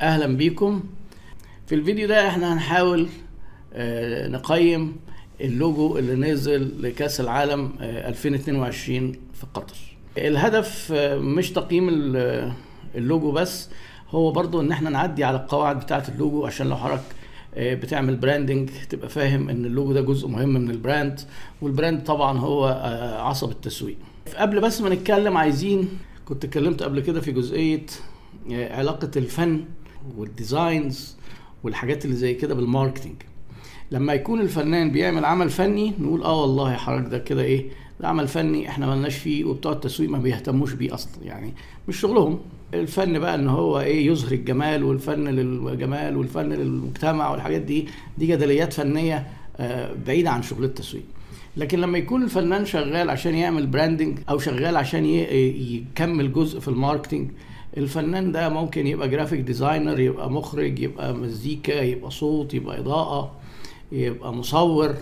أهلا بيكم. في الفيديو ده إحنا هنحاول آه، نقيم اللوجو اللي نزل لكأس العالم آه، 2022 في قطر. الهدف آه، مش تقييم ال- اللوجو بس هو برضو إن إحنا نعدي على القواعد بتاعة اللوجو عشان لو حضرتك آه، بتعمل branding تبقى فاهم إن اللوجو ده جزء مهم من ال brand وال brand طبعا هو آه، عصب التسويق. قبل بس ما نتكلم عايزين كنت اتكلمت قبل كده في جزئية آه، علاقة الفن وال designs والحاجات اللي زي كده بال marketing لما يكون الفنان بيعمل عمل فني نقول آه والله حضرتك ده كده إيه ده عمل فني إحنا ملناش فيه وبتوع التسويق ما بيهتموش بيه أصلا. يعني مش شغلهم. الفن بقى إن هو إيه يظهر الجمال والفن للجمال والفن للمجتمع والحاجات دي دي جدليات فنية آه، بعيدة عن شغل التسويق. لكن لما يكون الفنان شغال عشان يعمل branding أو شغال عشان يكمل جزء في ال marketing الفنان ده ممكن يبقى graphic designer يبقى مخرج يبقى مزيكا يبقى صوت يبقى إضاءة يبقى مصور.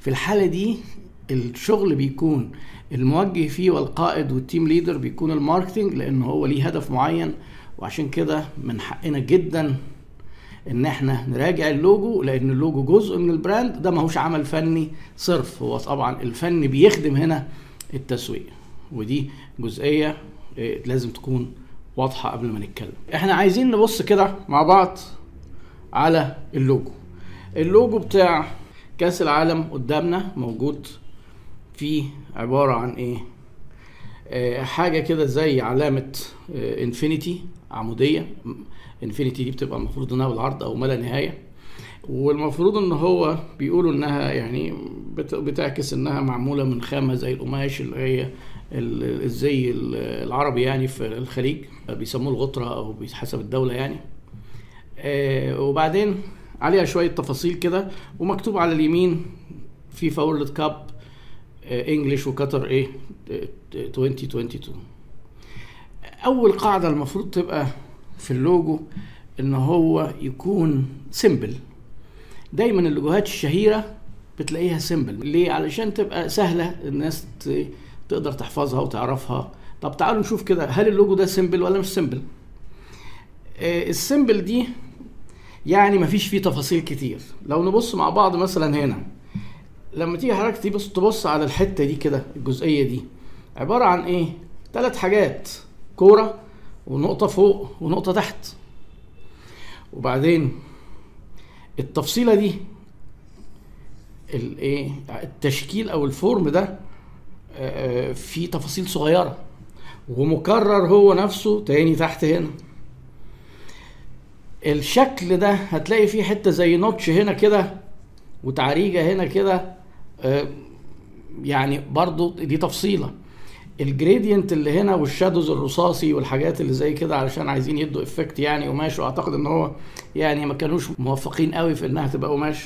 في الحالة دي الشغل بيكون الموجه فيه والقائد وال team leader بيكون ال marketing لأن هو ليه هدف معين وعشان كده من حقنا جدا إن إحنا نراجع اللوجو لأن اللوجو جزء من ال brand ده ماهوش عمل فني صرف. هو طبعا الفن بيخدم هنا التسويق ودي جزئية لازم تكون واضحة قبل ما نتكلم. إحنا عايزين نبص كده مع بعض على ال logo. ال logo بتاع كأس العالم قدامنا موجود فيه عبارة عن إيه؟ آه، حاجة كده زي علامة infinity عمودية. infinity دي بتبقى المفروض إنها بالعرض أو ما لا نهاية. والمفروض إن هو بيقولوا إنها يعني بت- بتعكس إنها معمولة من خامة زي القماش اللي هي الزي ال- العربي يعني في الخليج بيسموه الغترة أو حسب الدولة يعني. آه، وبعدين عليها شوية تفاصيل كده ومكتوب على اليمين فيفا World Cup English وقطر إيه آه، 2022 أول قاعدة المفروض تبقى في اللوجو إن هو يكون simple. دايما ال logoهات الشهيرة بتلاقيها simple. ليه؟ علشان تبقى سهلة الناس تقدر تحفظها وتعرفها. طب تعالوا نشوف كده هل اللوجو ده simple ولا مش simple آه، ال simple دي يعني مفيش فيه تفاصيل كتير. لو نبص مع بعض مثلا هنا لما تيجي حضرتك تبص تبص على الحتة دي كده الجزئية دي عبارة عن إيه؟ ثلاث حاجات كورة ونقطة فوق ونقطة تحت. وبعدين التفصيلة دي الايه التشكيل أو الفورم ده فيه تفاصيل صغيرة. ومكرر هو نفسه تاني تحت هنا. الشكل ده هتلاقي فيه حتة زي notch هنا كده وتعريجة هنا كده آه، يعني برضو دي تفصيلة. ال gradient اللي هنا وال shadows الرصاصي والحاجات اللي زي كده علشان عايزين يدوا effect يعني قماش وأعتقد إن هو يعني ما كانوش موفقين قوي في إنها تبقى قماش.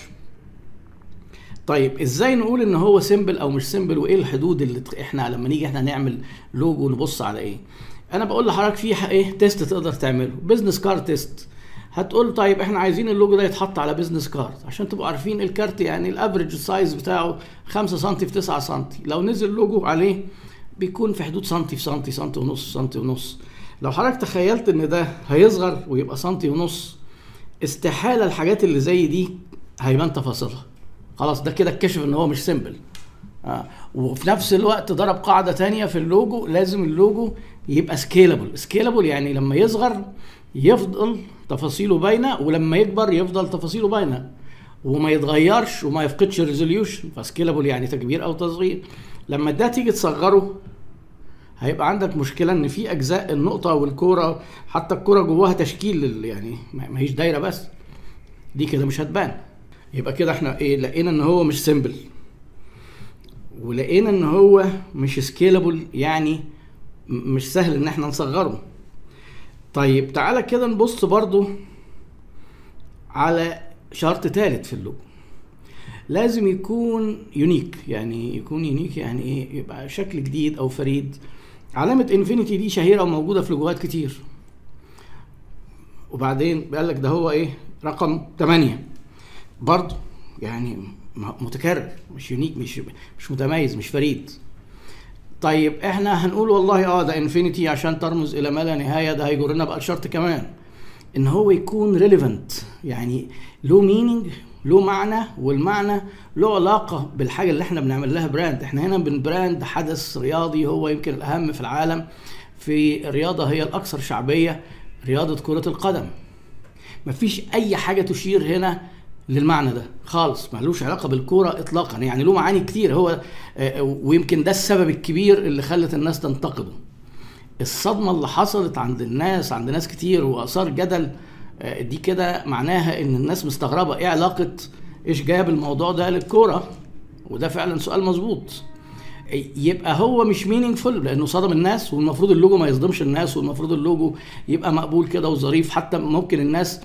طيب إزاي نقول إن هو simple أو مش simple وإيه الحدود اللي إحنا لما نيجي إحنا نعمل لوجو نبص على إيه؟ أنا بقول لحضرتك في إيه؟ test تقدر تعمله. business card test هتقول طيب إحنا عايزين اللوجو ده يتحط على business card عشان تبقوا عارفين الكارت يعني ال average size بتاعه 5 سم في 9 سم لو نزل لوجو عليه بيكون في حدود سنتي في سنتي سنتي ونص سنتي ونص. لو حضرتك تخيلت إن ده هيصغر ويبقى سنتي ونص استحالة الحاجات اللي زي دي هيبان تفاصيلها. خلاص ده كده اتكشف إن هو مش simple آه. وفي نفس الوقت ضرب قاعدة تانية في اللوجو لازم اللوجو يبقى scalable scalable يعني لما يصغر يفضل تفاصيله باينة ولما يكبر يفضل تفاصيله باينة. وما يتغيرش وما يفقدش resolution ف scalable يعني تكبير أو تصغير. لما ده تيجي تصغره هيبقى عندك مشكلة إن في أجزاء النقطة والكورة حتى الكورة جواها تشكيل يعني ما هيش دايرة بس. دي كده مش هتبان. يبقى كده إحنا إيه لقينا إن هو مش simple ولقينا إن هو مش scalable يعني مش سهل إن إحنا نصغره. طيب تعالى كده نبص برضو على شرط ثالث في اللوجو لازم يكون unique يعني يكون unique يعني إيه يبقى شكل جديد أو فريد. علامة infinity دي شهيرة وموجودة في logoهات كتير. وبعدين قال لك ده هو إيه رقم 8 برضه يعني متكرر مش unique مش مش متميز مش فريد. طيب إحنا هنقول والله آه ده infinity عشان ترمز إلى ما لا نهاية ده هيجرنا بقى الشرط كمان. إن هو يكون relevant يعني له meaning له معنى والمعنى له علاقة بالحاجة اللي إحنا بنعمل لها brand إحنا هنا بن brand حدث رياضي هو يمكن الأهم في العالم. في رياضة هي الأكثر شعبية رياضة كرة القدم. مفيش أي حاجة تشير هنا للمعنى ده. خالص ملوش علاقة بالكورة إطلاقا. يعني له معاني كتير. هو ويمكن ده السبب الكبير اللي خلت الناس تنتقده. الصدمة اللي حصلت عند الناس عند ناس كتير وأثار جدل دي كده معناها إن الناس مستغربة. إيه علاقة إيش جاب الموضوع ده للكورة؟ وده فعلا سؤال مظبوط. يبقى هو مش meaningful لأنه صدم الناس والمفروض اللوجو ما يصدمش الناس والمفروض اللوجو يبقى مقبول كده وظريف. حتى ممكن الناس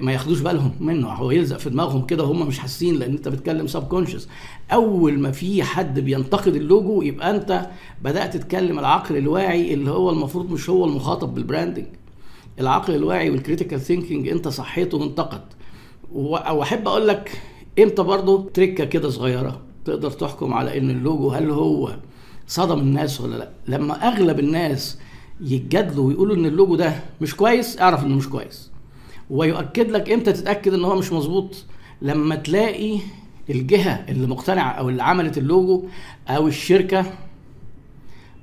ما ياخدوش بالهم منه. هو يلزق في دماغهم كده وهم مش حاسين لأن أنت بتتكلم subconscious أول ما في حد بينتقد اللوجو يبقى أنت بدأت تتكلم العقل الواعي اللي هو المفروض مش هو المخاطب بال branding العقل الواعي وال critical thinking أنت صحيته وانتقد. واحب أقول لك إمتى برضه تريكة كده صغيرة تقدر تحكم على إن اللوجو هل هو صدم الناس ولا لأ؟ لما أغلب الناس يتجادلوا ويقولوا إن اللوجو ده مش كويس أعرف إنه مش كويس. ويؤكد لك إمتى تتأكد ان هو مش مظبوط. لما تلاقي الجهة اللي مقتنعة أو اللي عملت اللوجو أو الشركة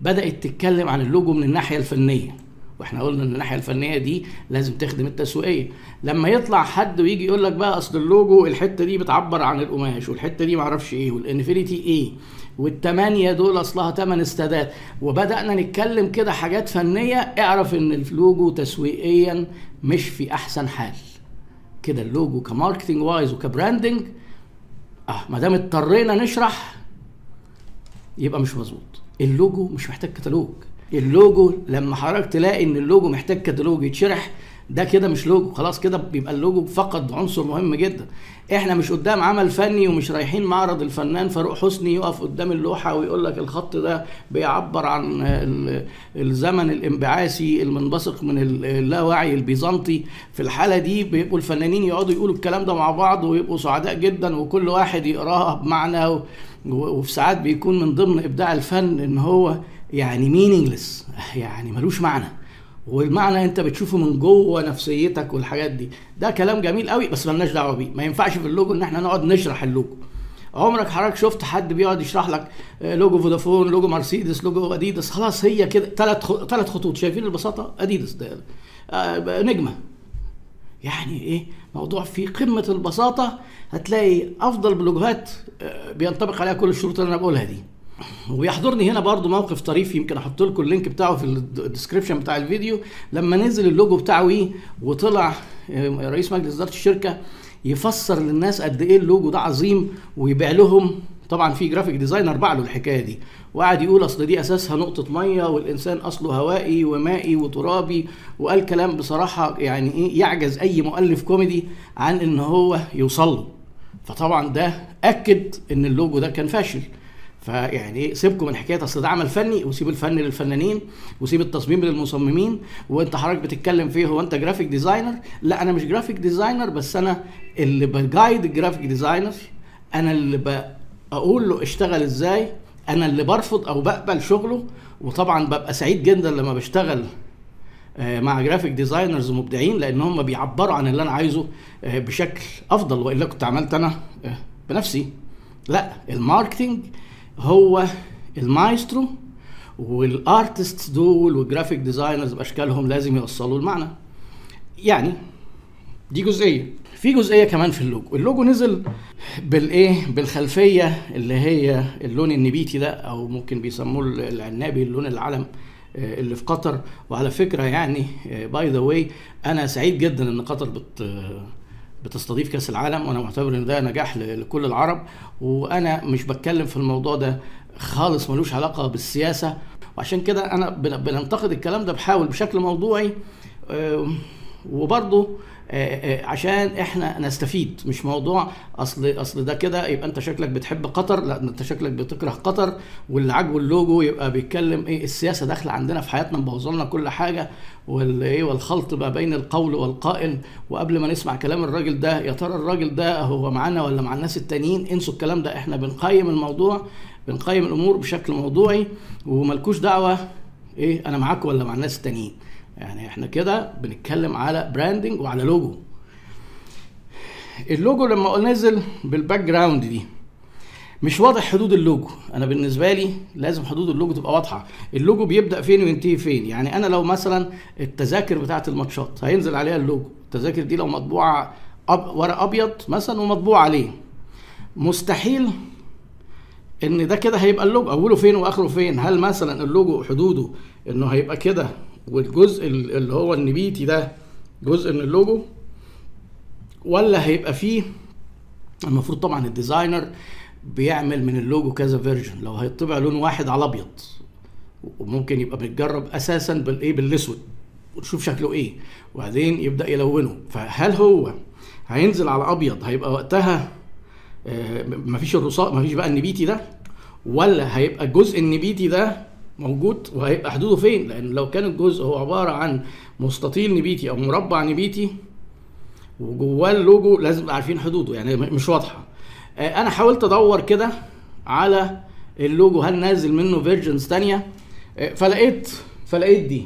بدأت تتكلم عن اللوجو من الناحية الفنية. وإحنا قلنا إن الناحية الفنية دي لازم تخدم التسويقية. لما يطلع حد ويجي يقول لك بقى أصل اللوجو الحتة دي بتعبر عن القماش والحتة دي معرفش إيه وال infinity إيه والثمانيه دول أصلها ثمان استادات. وبدأنا نتكلم كده حاجات فنية اعرف إن اللوجو تسويقيا مش في أحسن حال. كده ال logo ك marketing wise وك branding آه ما دام اضطرينا نشرح يبقى مش مظبوط. اللوجو مش محتاج كتالوج. اللوجو لما حضرتك تلاقي إن اللوجو محتاج كتالوج يتشرح ده كده مش لوجو خلاص كده بيبقى اللوجو فقد عنصر مهم جدا. إحنا مش قدام عمل فني ومش رايحين معرض الفنان فاروق حسني يقف قدام اللوحة ويقول لك الخط ده بيعبر عن الزمن الانبعاثي المنبثق من اللاوعي البيزنطي. في الحالة دي بيبقوا الفنانين يقعدوا يقولوا الكلام ده مع بعض ويبقوا سعداء جدا وكل واحد يقراها بمعنى وفي ساعات بيكون من ضمن إبداع الفن إن هو يعني meaningless يعني ملوش معنى. والمعنى انت بتشوفه من جوه نفسيتك والحاجات دي. ده كلام جميل قوي بس ملناش دعوة بيه. ما ينفعش في اللوجو ان إحنا نقعد نشرح اللوجو. عمرك حضرتك شفت حد بيقعد يشرح لك لوجو فودافون لوجو مرسيدس لوجو اديداس خلاص هي كده. ثلاث ثلاث خطوط. شايفين البساطة؟ اديداس ده. آه نجمة. يعني إيه؟ موضوع في قمة البساطة. هتلاقي أفضل ب logoهات بينطبق عليها كل الشروط اللي أنا بقولها دي. ويحضرني هنا برضو موقف طريف يمكن أحط لكم اللينك بتاعه في ال description بتاع الفيديو. لما نزل اللوجو بتاعه إيه وطلع رئيس مجلس إدارة الشركة يفسر للناس قد إيه اللوجو ده عظيم ويبيع لهم. طبعا في graphic designer باع له الحكاية دي. وقعد يقول أصل دي أساسها نقطة مية والإنسان أصله هوائي ومائي وترابي. وقال كلام بصراحة يعني إيه يعجز أي مؤلف كوميدي عن إن هو يوصل له. فطبعا ده أكد إن اللوجو ده كان فاشل. فيعني سيبكم من حكاية أصل ده عمل فني وسيب الفن للفنانين وسيب التصميم للمصممين وأنت حضرتك بتتكلم فيه هو أنت graphic designer لا أنا مش graphic designer بس أنا اللي ب guide ال graphic designer أنا اللي بقول له اشتغل إزاي أنا اللي برفض أو بقبل شغله وطبعا ببقى سعيد جدا لما بشتغل مع graphic designers مبدعين لأن هم بيعبروا عن اللي أنا عايزه بشكل أفضل وإلا كنت عملت أنا بنفسي. لا ال marketing هو المايسترو وال artist دول وال graphic designers بأشكالهم لازم يوصلوا المعنى. يعني دي جزئية. في جزئية كمان في ال logo. ال logo نزل بالإيه؟ بالخلفية اللي هي اللون النبيتي ده أو ممكن بيسموه العنابي اللون العلم اللي في قطر. وعلى فكرة يعني by the way أنا سعيد جدا إن قطر بت بتستضيف كأس العالم وأنا معتبر إن ده نجاح لكل العرب. وأنا مش بتكلم في الموضوع ده خالص ملوش علاقة بالسياسة. وعشان كده أنا بننتقد الكلام ده بحاول بشكل موضوعي. وبرضه عشان إحنا نستفيد مش موضوع اصل اصل ده كده يبقى انت شكلك بتحب قطر لا انت شكلك بتكره قطر واللي عاجبه اللوجو يبقى بيتكلم إيه السياسة داخلة عندنا في حياتنا مبوظه لنا كل حاجة والايه والخلط بقى بين القول والقائل وقبل ما نسمع كلام الراجل ده يا ترى الراجل ده هو معانا ولا مع الناس التانيين؟ انسوا الكلام ده إحنا بنقيم الموضوع بنقيم الأمور بشكل موضوعي وملكوش دعوة إيه أنا معاك ولا مع الناس التانيين. يعني إحنا كده بنتكلم على branding وعلى logo ال logo لما نزل بال background دي مش واضح حدود اللوجو. أنا بالنسبة لي لازم حدود اللوجو تبقى واضحة. اللوجو بيبدأ فين وينتهي فين؟ يعني أنا لو مثلا التذاكر بتاعة الماتشات هينزل عليها اللوجو. التذاكر دي لو مطبوعة أب ورق أبيض مثلا ومطبوع عليه. مستحيل إن ده كده هيبقى اللوجو. أوله فين وآخره فين؟ هل مثلا اللوجو حدوده إنه هيبقى كده والجزء اللي هو النبيتي ده جزء من اللوجو ولا هيبقى فيه المفروض طبعا ال designer بيعمل من اللوجو كذا version لو هيطبع لون واحد على ابيض وممكن يبقى بيتجرب أساسا بالايه بالأسود ونشوف شكله إيه وبعدين يبدأ يلونه. فهل هو هينزل على أبيض هيبقى وقتها آه، مفيش الرصاص مفيش بقى النبيتي ده؟ ولا هيبقى الجزء النبيتي ده موجود وهيبقى حدوده فين؟ لأن لو كان الجزء هو عبارة عن مستطيل نبيتي أو مربع نبيتي وجواه اللوجو لازم عارفين حدوده يعني مش واضحة. آه، أنا حاولت أدور كده على اللوجو هل نازل منه versions تانية؟ آه، فلقيت فلقيت دي.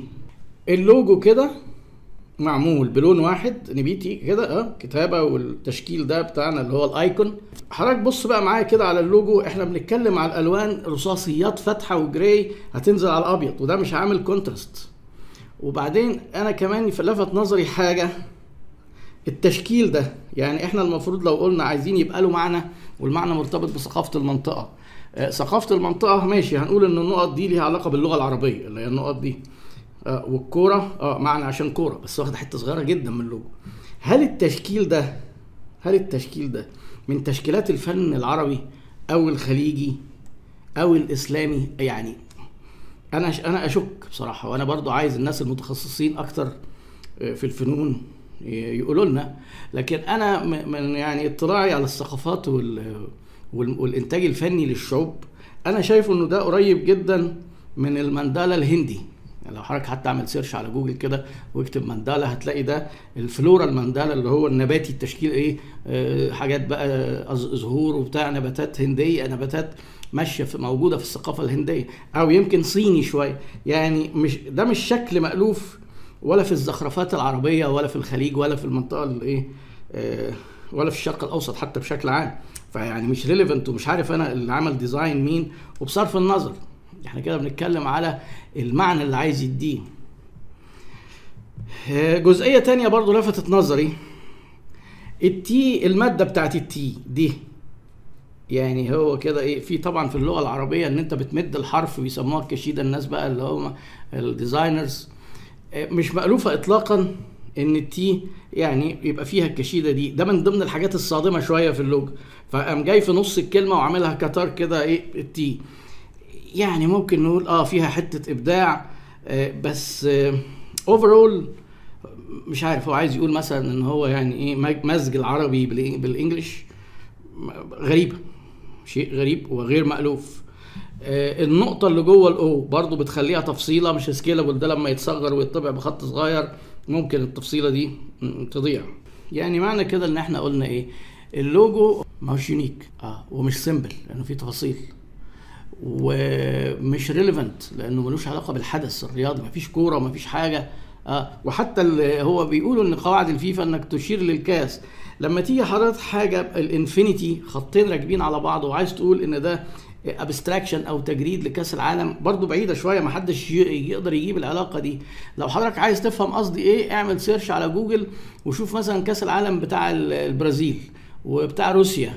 اللوجو كده معمول بلون واحد نبيتي كده آه كتابة والتشكيل ده بتاعنا اللي هو ال icon. حضرتك بص بقى معايا كده على اللوجو إحنا بنتكلم على الألوان رصاصيات فاتحة و gray هتنزل على الأبيض وده مش عامل contrast وبعدين أنا كمان لفت نظري حاجة التشكيل ده يعني إحنا المفروض لو قلنا عايزين يبقى له معنى والمعنى مرتبط بثقافة المنطقة. آه، ثقافة المنطقة ماشي هنقول إن النقط دي ليها علاقة باللغة العربية اللي هي النقط دي آه، والكورة آه معنى عشان كورة بس واخد حتة صغيرة جدا من اللوجو. هل التشكيل ده هل التشكيل ده من تشكيلات الفن العربي أو الخليجي أو الإسلامي؟ يعني أنا أنا أشك بصراحة وأنا برضو عايز الناس المتخصصين أكتر آه، في الفنون يقولوا لنا. لكن أنا من يعني اطلاعي على الثقافات والإنتاج الفني للشعوب أنا شايف إنه ده قريب جدا من المندالا الهندي. يعني لو حضرتك حتى اعمل search على جوجل كده واكتب مندالا هتلاقي ده الفلورا المندالا اللي هو النباتي التشكيل إيه آه حاجات بقى زهور وبتاع نباتات هندية نباتات ماشية في موجودة في الثقافة الهندية أو يمكن صيني شوية. يعني مش ده مش شكل مألوف ولا في الزخرفات العربية ولا في الخليج ولا في المنطقة الايه آه ولا في الشرق الأوسط حتى بشكل عام. فيعني مش relevant ومش عارف أنا اللي عمل design مين وبصرف النظر. إحنا كده بنتكلم على المعنى اللي عايز يديه. آه، جزئية تانية برضو لفتت نظري. ال T المادة بتاعت ال T دي. يعني هو كده إيه في طبعا في اللغة العربية ان انت بتمد الحرف بيسموها الكشيدة الناس بقى اللي هم ال designers. آه، مش مألوفة إطلاقا إن ال T يعني يبقى فيها الكشيدة دي. ده من ضمن الحاجات الصادمة شوية في اللوج فقام جاي في نص الكلمة وعاملها كتار كده إيه ال T. يعني ممكن نقول آه فيها حتة إبداع آه بس overall آه مش عارف هو عايز يقول مثلا إن هو يعني إيه مزج العربي بال English غريبه شيء غريب وغير مألوف. آه، النقطة اللي جوه ال O برضو بتخليها تفصيلة مش scalable ده لما يتصغر ويطبع بخط صغير ممكن التفصيلة دي تضيع. يعني معنى كده إن إحنا قلنا إيه اللوجو مهوش unique آه ومش simple لأنه فيه تفاصيل. ومش relevant لأنه ملوش علاقة بالحدث الرياضي مفيش كورة مفيش حاجة. آه وحتى اللي هو بيقولوا إن قواعد الفيفا إنك تشير للكاس. لما تيجي حضرتك حاجة ال infinity خطين راكبين على بعض وعايز تقول إن ده abstraction أو تجريد لكأس العالم برضو بعيدة شوية ما حدش يقدر يجيب العلاقة دي. لو حضرتك عايز تفهم قصدي إيه اعمل search على جوجل وشوف مثلا كأس العالم بتاع البرازيل وبتاع روسيا.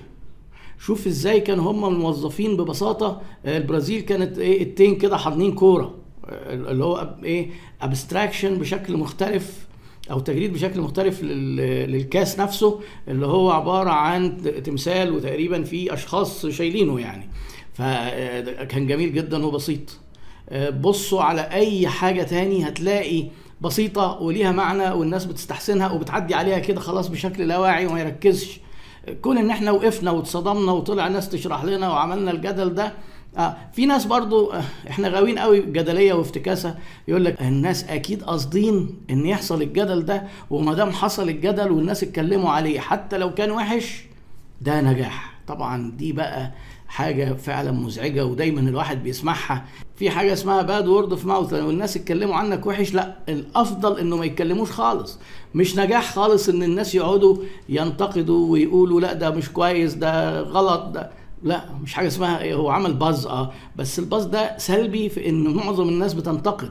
شوف إزاي كانوا هم الموظفين ببساطة البرازيل كانت إيه التين كده حاضنين كورة اللي هو إيه ابستراكشن بشكل مختلف أو تجريد بشكل مختلف للكاس نفسه اللي هو عبارة عن تمثال وتقريبا في أشخاص شايلينه يعني. فكان جميل جدا وبسيط. بصوا على أي حاجة تاني هتلاقي بسيطة وليها معنى والناس بتستحسنها وبتعدي عليها كده خلاص بشكل لا واعي وما يركزش. كون إن إحنا وقفنا واتصدمنا وطلع ناس تشرح لنا وعملنا الجدل ده آه في ناس برضو آه إحنا غاويين قوي جدلية وافتكاسة يقول لك الناس أكيد قاصدين إن يحصل الجدل ده وما دام حصل الجدل والناس اتكلموا عليه حتى لو كان وحش ده نجاح. طبعا دي بقى حاجة فعلا مزعجة ودايما الواحد بيسمعها. في حاجة اسمها bad word of mouth لو الناس اتكلموا عنك وحش لا الأفضل إنه ما يتكلموش خالص. مش نجاح خالص إن الناس يقعدوا ينتقدوا ويقولوا لا ده مش كويس ده غلط ده لا مش حاجة اسمها هو عمل buzz آه. بس ال buzz ده سلبي في إن معظم الناس بتنتقد.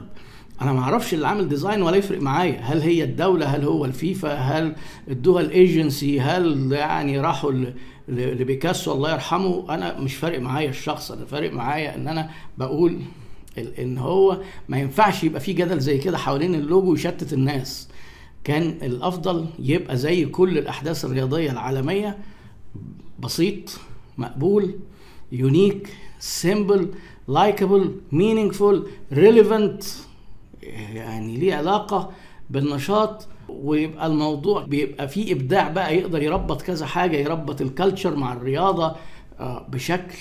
أنا ما أعرفش اللي عامل design ولا يفرق معايا. هل هي الدولة؟ هل هو الفيفا؟ هل ادوها الايجنسي هل يعني راحوا لبيكاسو الله يرحمه أنا مش فارق معايا الشخص أنا فارق معايا إن أنا بقول إن هو ما ينفعش يبقى في جدل زي كده حوالين اللوجو يشتت الناس. كان الأفضل يبقى زي كل الأحداث الرياضية العالمية بسيط مقبول unique simple likable meaningful relevant يعني ليه علاقة بالنشاط ويبقى الموضوع بيبقى فيه إبداع بقى يقدر يربط كذا حاجة يربط ال culture مع الرياضة آه، بشكل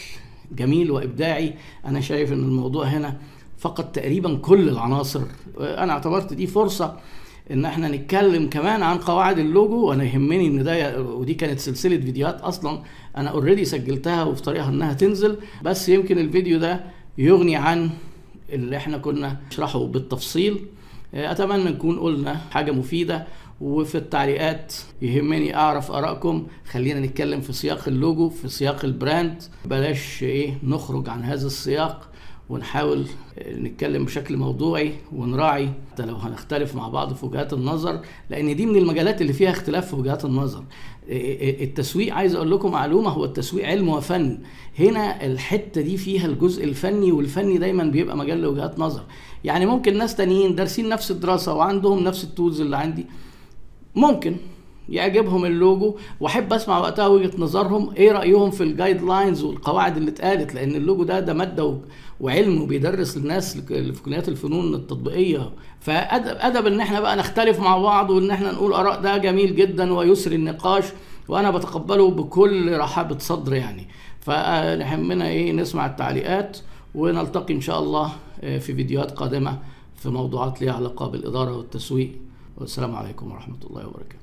جميل وإبداعي. أنا شايف إن الموضوع هنا فقد تقريبا كل العناصر. آه، أنا اعتبرت دي فرصة إن إحنا نتكلم كمان عن قواعد اللوجو وأنا يهمني إن ده ودي كانت سلسلة فيديوهات أصلا أنا already سجلتها وفي طريقها إنها تنزل. بس يمكن الفيديو ده يغني عن اللي إحنا كنا نشرحه بالتفصيل. أتمنى نكون قلنا حاجة مفيدة وفي التعليقات يهمني أعرف آرائكم. خلينا نتكلم في سياق اللوجو في سياق ال brand. بلاش إيه نخرج عن هذا السياق. ونحاول نتكلم بشكل موضوعي ونراعي حتى لو هنختلف مع بعض في وجهات النظر لأن دي من المجالات اللي فيها اختلاف في وجهات النظر. التسويق عايز أقول لكم معلومة هو التسويق علم وفن. هنا الحتة دي فيها الجزء الفني والفني دايما بيبقى مجال لوجهات نظر. يعني ممكن ناس تانيين دارسين نفس الدراسة وعندهم نفس ال tools اللي عندي ممكن. يعجبهم اللوجو. وأحب أسمع وقتها وجهة نظرهم إيه رأيهم في ال guidelines والقواعد اللي اتقالت؟ لأن اللوجو ده ده مادة وعلم وبيدرس اللي في كليات الفنون التطبيقية. فادب أدب إن إحنا بقى نختلف مع بعض وإن إحنا نقول آراء ده جميل جدا ويسري النقاش وأنا بتقبله بكل رحابه صدر يعني. فنحمنا إيه نسمع التعليقات ونلتقي إن شاء الله في فيديوهات قادمة في موضوعات ليها علاقة بالإدارة والتسويق. والسلام عليكم ورحمة الله وبركاته.